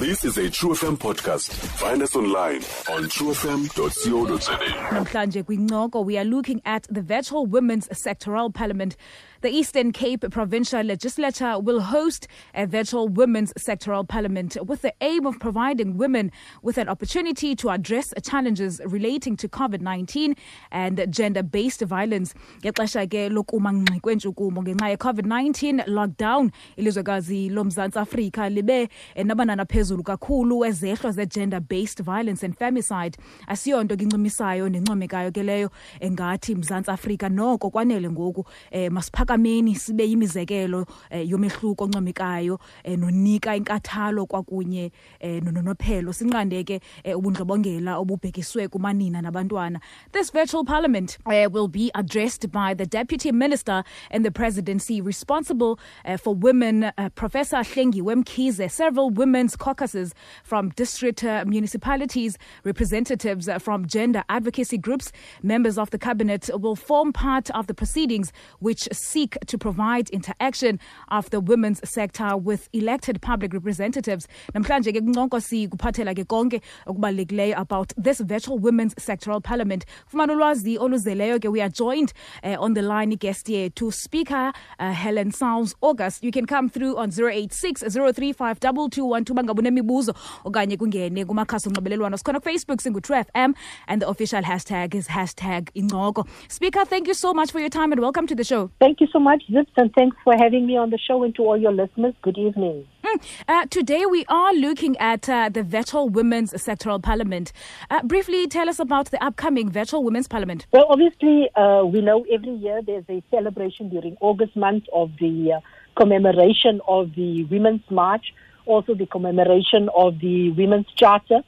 This is a True FM podcast. Find us online on truefm.co.za. We are looking at the virtual women's sectoral parliament. The Eastern Cape Provincial Legislature will host a virtual women's sectoral parliament with the aim of providing women with an opportunity to address challenges relating to COVID-19 and gender-based violence. Ngexesha ke lokuma ngqi ngenxa ye-COVID-19 lockdown ilizwekazi lomzantsi Afrika libe nabanana phezulu kakhulu ezehlo ze-gender-based violence and femicide. Asiyonto kincimisayo nencomekayo ke leyo engathi mzantsi Afrika noko kwanele ngoku eh masiphakameni sibe yimizekelo eh, yomehluko oncomekayo eh, nonika inkathalo kwakunye eh, nononophelo ubundlobongela obubhekiswe kumanina nabantwana. This virtual parliament will be addressed by the deputy minister in the presidency responsible for women professor Hlengiwe Mkhize several women's caucuses from district municipalities representatives from gender advocacy groups members of the cabinet will form part of the proceedings which seek to provide interaction of the women's sector with elected public representatives. Namhlanje ke kunconko sikuphathela ke konke okubalulekileyo about this virtual women's sectoral parliament. Fumana ulwazi oluzeleyo ke we are joined uh, on the line guest yethu speaker uh, Helen Sauls-August. You can come through on 086 035 bangabe unemibuzo okanye kungene kumakhasi onxibelelwano. Sikhona kufacebook singu-true fm and the official hashtag is hashtag incoko speaker thank you so much for your time and welcome to the show. Thank you so much, Zips, and thanks for having me on the show and to all your listeners. Good evening. Mm. Uh, today we are looking at uh, the virtual women's sectoral parliament. Uh, briefly, tell us about the upcoming virtual women's parliament. Well, obviously, uh, we know every year there's a celebration during August month of the uh, commemoration of the Women's March, also the commemoration of the Women's Charter.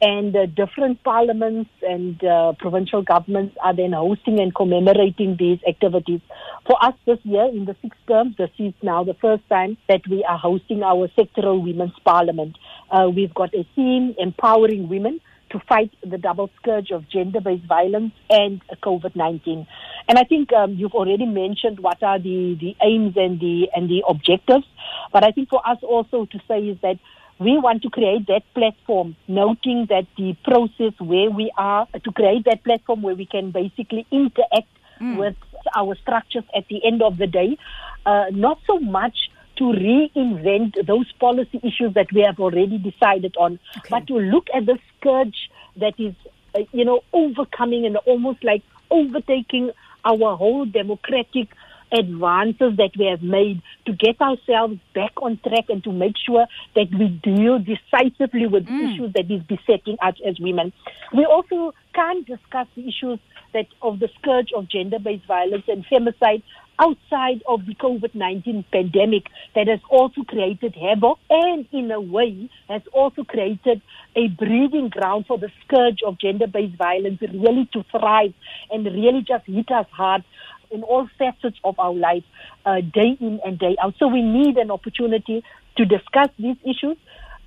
And uh, different parliaments and uh, provincial governments are then hosting and commemorating these activities. For us this year, in the sixth term, this is now the first time that we are hosting our sectoral women's parliament. Uh, we've got a theme, empowering women to fight the double scourge of gender-based violence and COVID-19. And I think um, you've already mentioned what are the, the aims and the and the objectives. But I think for us also to say is that we want to create that platform, noting that the process where we are, to create that platform where we can basically interact Mm. with our structures at the end of the day, uh, not so much to reinvent those policy issues that we have already decided on, Okay. but to look at the scourge that is, uh, you know, overcoming and almost like overtaking our whole democratic advances that we have made to get ourselves back on track and to make sure that we deal decisively with Mm. issues that is besetting us as women. We also can't discuss the issues that of the scourge of gender-based violence and femicide outside of the COVID-19 pandemic that has also created havoc and in a way has also created a breeding ground for the scourge of gender-based violence really to thrive and really just hit us hard in all facets of our life, uh, day in and day out. So we need an opportunity to discuss these issues.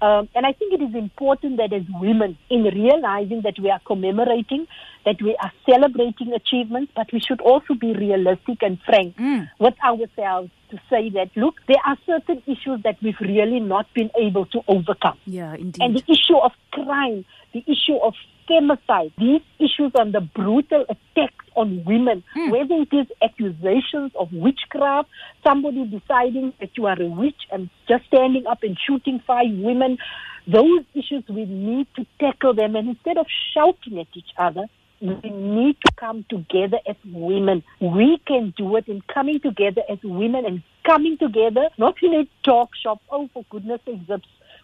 Um, and I think it is important that as women, in realizing that we are commemorating, that we are celebrating achievements, but we should also be realistic and frank Mm. with ourselves to say that, look, there are certain issues that we've really not been able to overcome. Yeah, indeed. And the issue of crime, the issue of femicide, these issues on the brutal attacks on women, Hmm. whether it is accusations of witchcraft, somebody deciding that you are a witch and just standing up and shooting five women, those issues we need to tackle them. And instead of shouting at each other, we need to come together as women. We can do it in coming together as women and coming together, not in a talk shop. Oh, for goodness sake.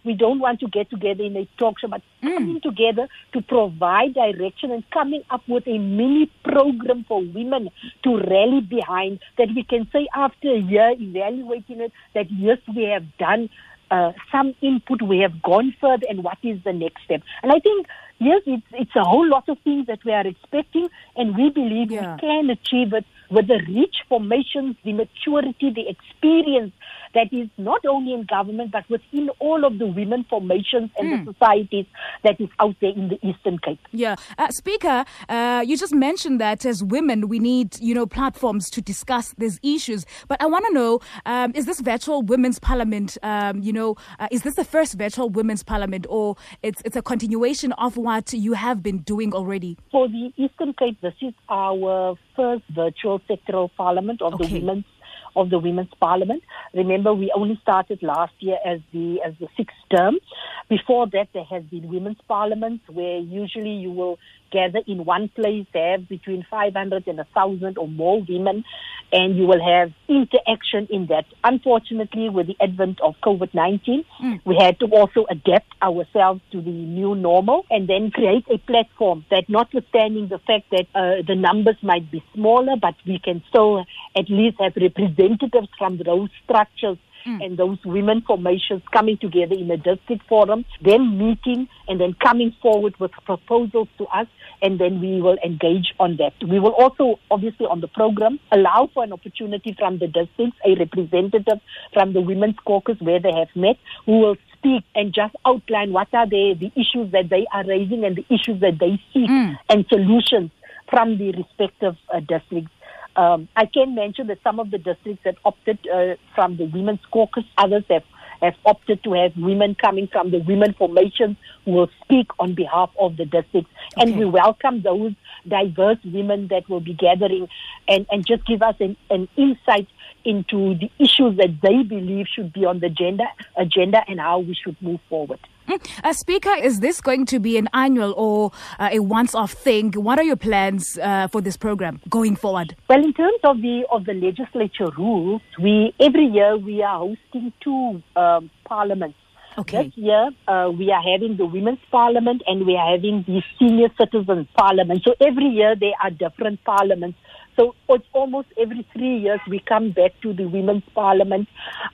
We don't want to get together in a talk show, but Mm. coming together to provide direction and coming up with a mini program for women to rally behind that we can say after a year evaluating it that yes, we have done uh, some input, we have gone further, and what is the next step? And I think yes, it's it's a whole lot of things that we are expecting, and we believe Yeah. we can achieve it with the rich formations, the maturity, the experience that is not only in government but within all of the women formations and mm. the societies that is out there in the Eastern Cape. Yeah, uh, Speaker, uh, you just mentioned that as women we need you know platforms to discuss these issues. But I want to know: um, is this virtual women's parliament? Um, you know, uh, is this the first virtual women's parliament, or it's it's a continuation of what you have been doing already? For the Eastern Cape, this is our first virtual sectoral parliament of okay. the women's of the Women's Parliament. Remember, we only started last year as the as the sixth term. Before that, there has been Women's Parliaments where usually you will gather in one place, have between 500 and 1,000 or more women, and you will have interaction in that. Unfortunately, with the advent of COVID 19, mm. we had to also adapt ourselves to the new normal and then create a platform that, notwithstanding the fact that uh, the numbers might be smaller, but we can still at least have representatives from those structures mm. and those women formations coming together in a district forum, then meeting and then coming forward with proposals to us, and then we will engage on that. We will also, obviously, on the program, allow for an opportunity from the districts, a representative from the Women's Caucus where they have met, who will speak and just outline what are the, the issues that they are raising and the issues that they seek mm. and solutions from the respective uh, districts. Um, I can mention that some of the districts have opted uh, from the Women's Caucus, others have, have opted to have women coming from the women formations who will speak on behalf of the districts. Okay. And we welcome those diverse women that will be gathering and, and just give us an, an insight into the issues that they believe should be on the agenda, agenda and how we should move forward. Mm. Uh, Speaker, is this going to be an annual or uh, a once-off thing? What are your plans uh, for this program going forward? Well, in terms of the of the legislature rules, we every year we are hosting two um, parliaments. Okay. This year, uh, we are having the Women's Parliament and we are having the Senior Citizens Parliament. So every year there are different parliaments so it's almost every three years we come back to the Women's Parliament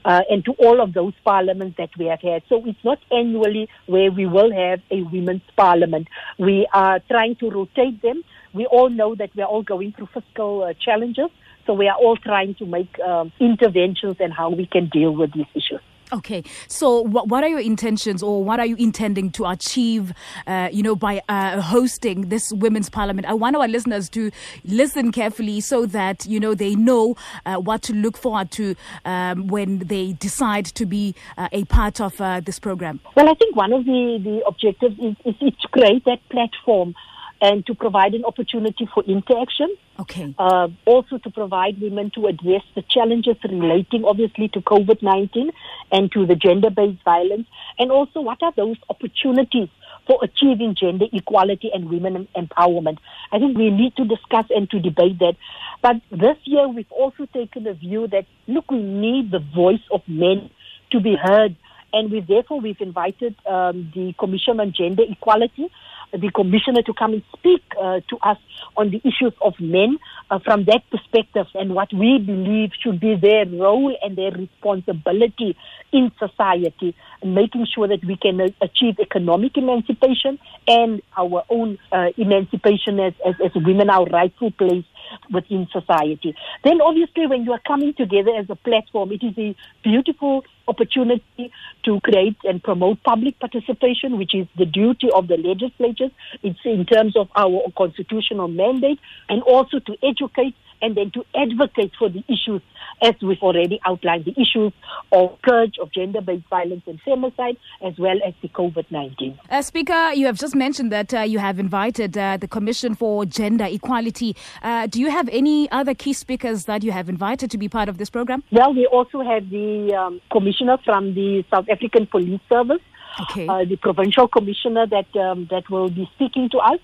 uh, and to all of those parliaments that we have had. So it's not annually where we will have a Women's Parliament. We are trying to rotate them. We all know that we're all going through fiscal uh, challenges. So we are all trying to make um, interventions and how we can deal with these issues. Okay, so what, what are your intentions, or what are you intending to achieve, uh, you know, by uh, hosting this women's parliament? I want our listeners to listen carefully so that you know they know uh, what to look forward to um, when they decide to be uh, a part of uh, this program. Well, I think one of the the objectives is, is, to create that platform and to provide an opportunity for interaction. Okay. Uh, also to provide women to address the challenges relating, obviously, to COVID 19 and to the gender based violence. And also, what are those opportunities for achieving gender equality and women empowerment? I think we need to discuss and to debate that. But this year, we've also taken a view that, look, we need the voice of men to be heard. And we therefore we've invited um, the Commission on Gender Equality the commissioner to come and speak uh, to us on the issues of men uh, from that perspective and what we believe should be their role and their responsibility in society, making sure that we can uh, achieve economic emancipation and our own uh, emancipation as, as, as women, our rightful place within society. Then obviously when you are coming together as a platform, it is a beautiful opportunity to create and promote public participation, which is the duty of the legislatures. It's in terms of our constitutional mandate and also to educate and then to advocate for the issues as we've already outlined, the issues of purge of gender-based violence and femicide, as well as the COVID-19. Uh, Speaker, you have just mentioned that uh, you have invited uh, the Commission for Gender Equality. Uh, do you have any other key speakers that you have invited to be part of this program? Well, we also have the um, commissioner from the South African Police Service, okay. Uh, the provincial commissioner that um, that will be speaking to us.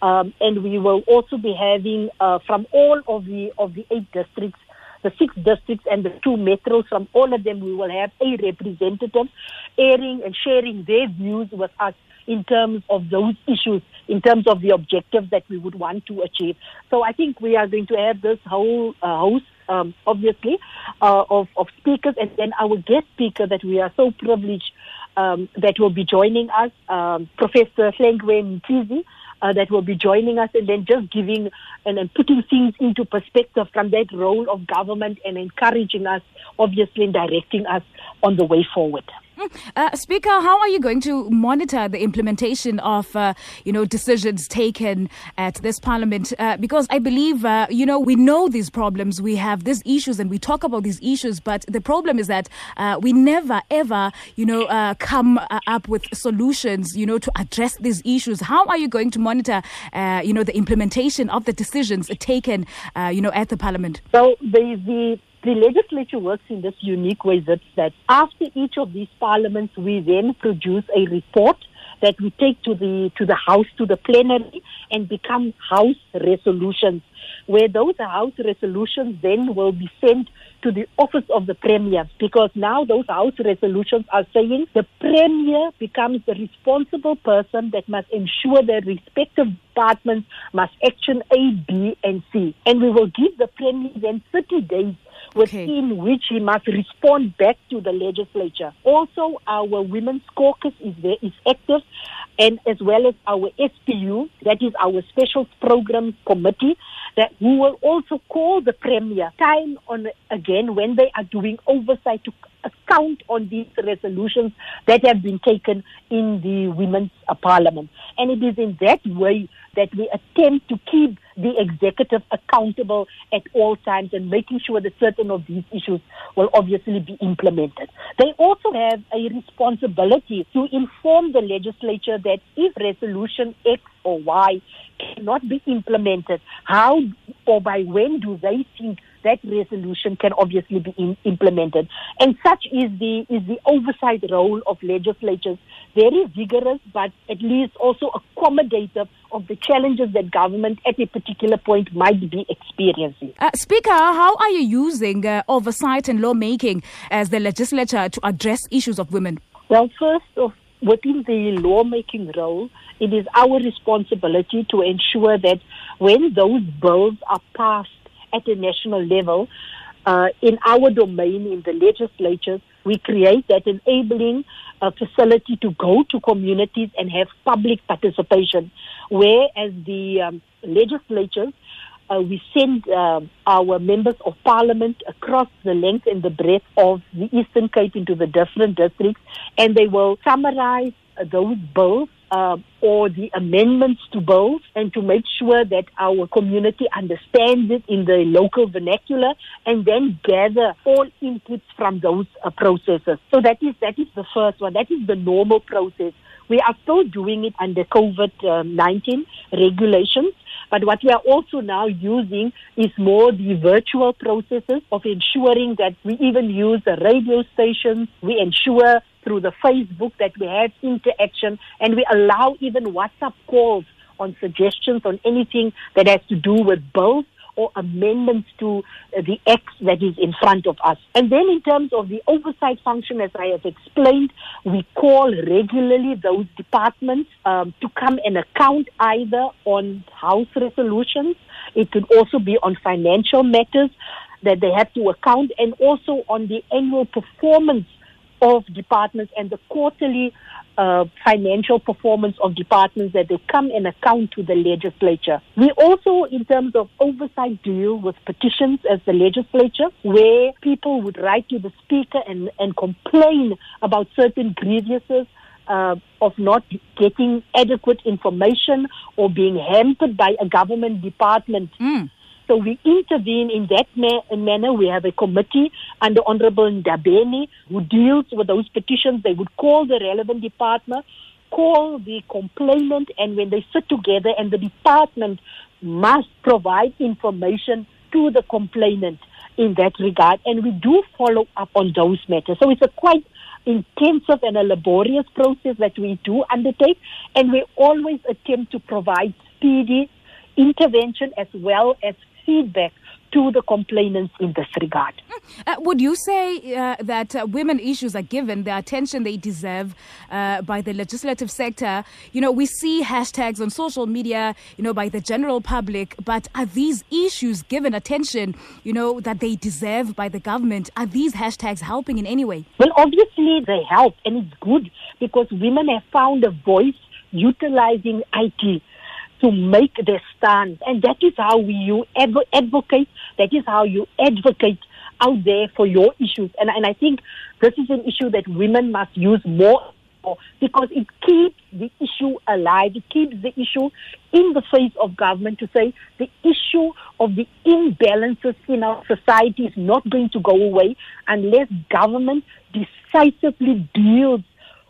Um, and we will also be having uh, from all of the of the eight districts, the six districts and the two metros. From all of them, we will have a representative airing and sharing their views with us in terms of those issues, in terms of the objectives that we would want to achieve. So I think we are going to have this whole uh, host um, obviously, uh, of, of speakers, and then our guest speaker that we are so privileged um, that will be joining us, um, Professor Hlengiwe Mkhize, uh, that will be joining us and then just giving and, and putting things into perspective from that role of government and encouraging us, obviously, and directing us on the way forward. Uh, Speaker, how are you going to monitor the implementation of, uh, you know, decisions taken at this Parliament? Uh, because I believe, uh, you know, we know these problems, we have these issues, and we talk about these issues. But the problem is that uh, we never, ever, you know, uh, come up with solutions, you know, to address these issues. How are you going to monitor, you know, the implementation of the decisions taken, you know, at the Parliament? So the the the legislature works in this unique way that, that after each of these parliaments, we then produce a report that we take to the to the house to the plenary and become house resolutions where those house resolutions then will be sent to the office of the premier because now those house resolutions are saying the premier becomes the responsible person that must ensure their respective departments must action A, B, and C. And we will give the premier then 30 days within okay. which he must respond back to the legislature. Also, our women's caucus is there, is active, and as well as our SPU, that is our special program committee, that who will also call the premier time on again when they are doing oversight to account on these resolutions that have been taken in the women's uh, parliament. And it is in that way that we attempt to keep the executive accountable at all times and making sure that certain of these issues will obviously be implemented. They also have a responsibility to inform the legislature that if resolution X or Y cannot be implemented, how or by when do they think that resolution can obviously be in, implemented. And such is the is the oversight role of legislatures, very vigorous, but at least also accommodative of the challenges that government at a particular point might be experiencing. Uh, Speaker, how are you using uh, oversight and lawmaking as the legislature to address issues of women? Well, first of within the lawmaking role, it is our responsibility to ensure that when those bills are passed at a national level, uh, in our domain, in the legislatures, we create that enabling uh, facility to go to communities and have public participation. Whereas the um, legislatures, uh, we send uh, our members of parliament across the length and the breadth of the Eastern Cape into the different districts, and they will summarize those bills uh, or the amendments to bills and to make sure that our community understands it in the local vernacular and then gather all inputs from those uh, processes. So that is that is the first one. That is the normal process. We are still doing it under COVID-19 regulations. But what we are also now using is more the virtual processes of ensuring that we even use the radio stations. We ensure through the Facebook that we have interaction and we allow even WhatsApp calls on suggestions on anything that has to do with bills or amendments to the acts that is in front of us. And then in terms of the oversight function, as I have explained, we call regularly those departments um, to come and account either on House resolutions, it could also be on financial matters that they have to account, and also on the annual performance of departments and the quarterly uh, financial performance of departments that they come and account to the legislature. We also, in terms of oversight, deal with petitions as the legislature, where people would write to the speaker and, and complain about certain grievances. Uh, of not getting adequate information or being hampered by a government department. Mm. So we intervene in that ma- manner. We have a committee under Honorable Ndabeni who deals with those petitions. They would call the relevant department, call the complainant, and when they sit together, and the department must provide information to the complainant in that regard. And we do follow up on those matters. So it's a quite intensive and a laborious process that we do undertake, and we always attempt to provide speedy intervention as well as feedback to the complainants in this regard. Uh, would you say uh, that uh, women issues are given the attention they deserve uh, by the legislative sector? You know, we see hashtags on social media, you know, by the general public, but are these issues given attention, you know, that they deserve by the government? Are these hashtags helping in any way? Well, obviously they help, and it's good because women have found a voice utilizing IT to make their stand. And that is how you adv- advocate, that is how you advocate out there for your issues. And, and I think this is an issue that women must use more because it keeps the issue alive. It keeps the issue in the face of government to say the issue of the imbalances in our society is not going to go away unless government decisively deals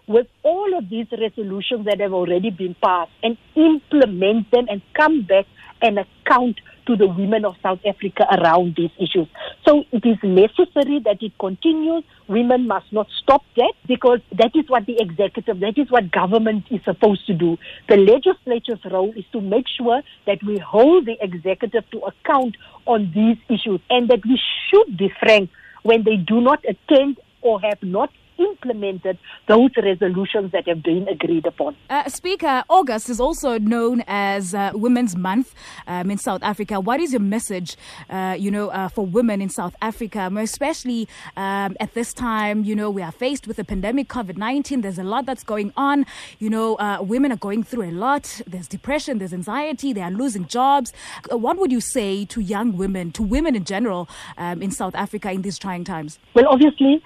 with all of these resolutions that have already been passed and implement them and come back and account to the women of South Africa around these issues. So it is necessary that it continues. Women must not stop that because that is what the executive, that is what government is supposed to do. The legislature's role is to make sure that we hold the executive to account on these issues and that we should be frank when they do not attend or have not implemented those resolutions that have been agreed upon. Uh, Speaker, August is also known as uh, Women's Month um, in South Africa. What is your message, uh, you know, uh, for women in South Africa, especially um, at this time? You know, we are faced with the pandemic, COVID nineteen. There's a lot that's going on. You know, uh, women are going through a lot. There's depression. There's anxiety. They are losing jobs. Uh, what would you say to young women, to women in general, um, in South Africa in these trying times? Well, obviously,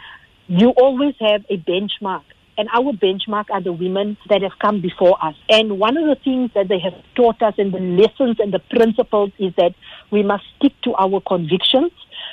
you always have a benchmark. And our benchmark are the women that have come before us. And one of the things that they have taught us and the lessons and the principles is that we must stick to our convictions.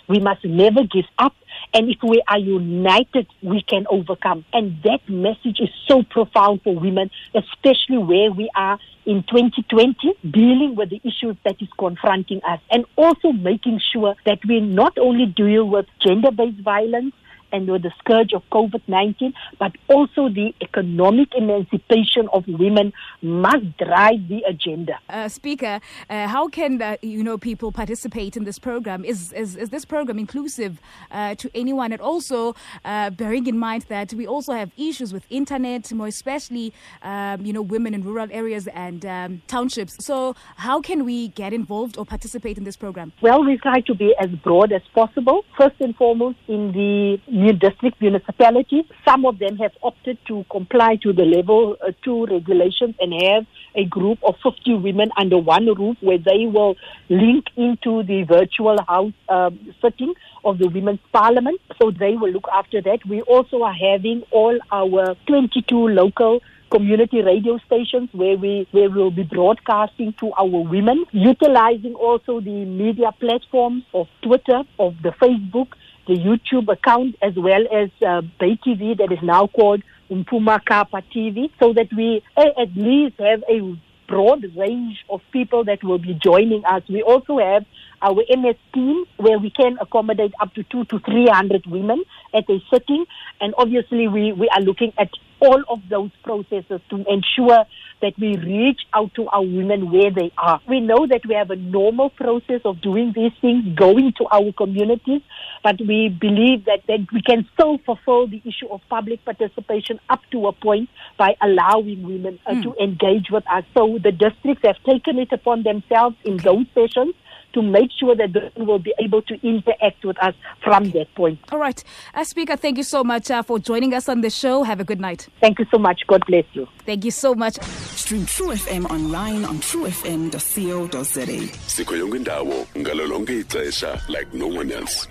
We must never give up. And if we are united, we can overcome. And that message is so profound for women, especially where we are in 2020, dealing with the issues that is confronting us. And also making sure that we not only deal with gender-based violence, and with the scourge of COVID 19, but also the economic emancipation of women must drive the agenda. Uh, Speaker, uh, how can uh, you know people participate in this program? Is is, is this program inclusive uh, to anyone? And also uh, bearing in mind that we also have issues with internet, more especially um, you know women in rural areas and um, townships. So how can we get involved or participate in this program? Well, we try to be as broad as possible. First and foremost, in the new district municipalities. Some of them have opted to comply to the level uh, two regulations and have a group of 50 women under one roof where they will link into the virtual house um, sitting of the Women's Parliament. So they will look after that. We also are having all our 22 local community radio stations where we where we'll be broadcasting to our women, utilizing also the media platforms of Twitter, of the Facebook, the YouTube account as well as uh, Bay TV that is now called Umpuma Kapa TV so that we at least have a broad range of people that will be joining us. We also have our MS team where we can accommodate up to two to three hundred women at a sitting, and obviously we, we are looking at all of those processes to ensure that we reach out to our women where they are. We know that we have a normal process of doing these things, going to our communities, but we believe that, that we can still fulfill the issue of public participation up to a point by allowing women uh, mm. to engage with us. So the districts have taken it upon themselves in those sessions to make sure that they will be able to interact with us from that point. All right. Uh, Speaker, thank you so much uh, for joining us on the show. Have a good night. Thank you so much. God bless you. Thank you so much. Stream True FM online on truefm.co.za. sikho yonke indawo ngalo lonke ixesha like no one else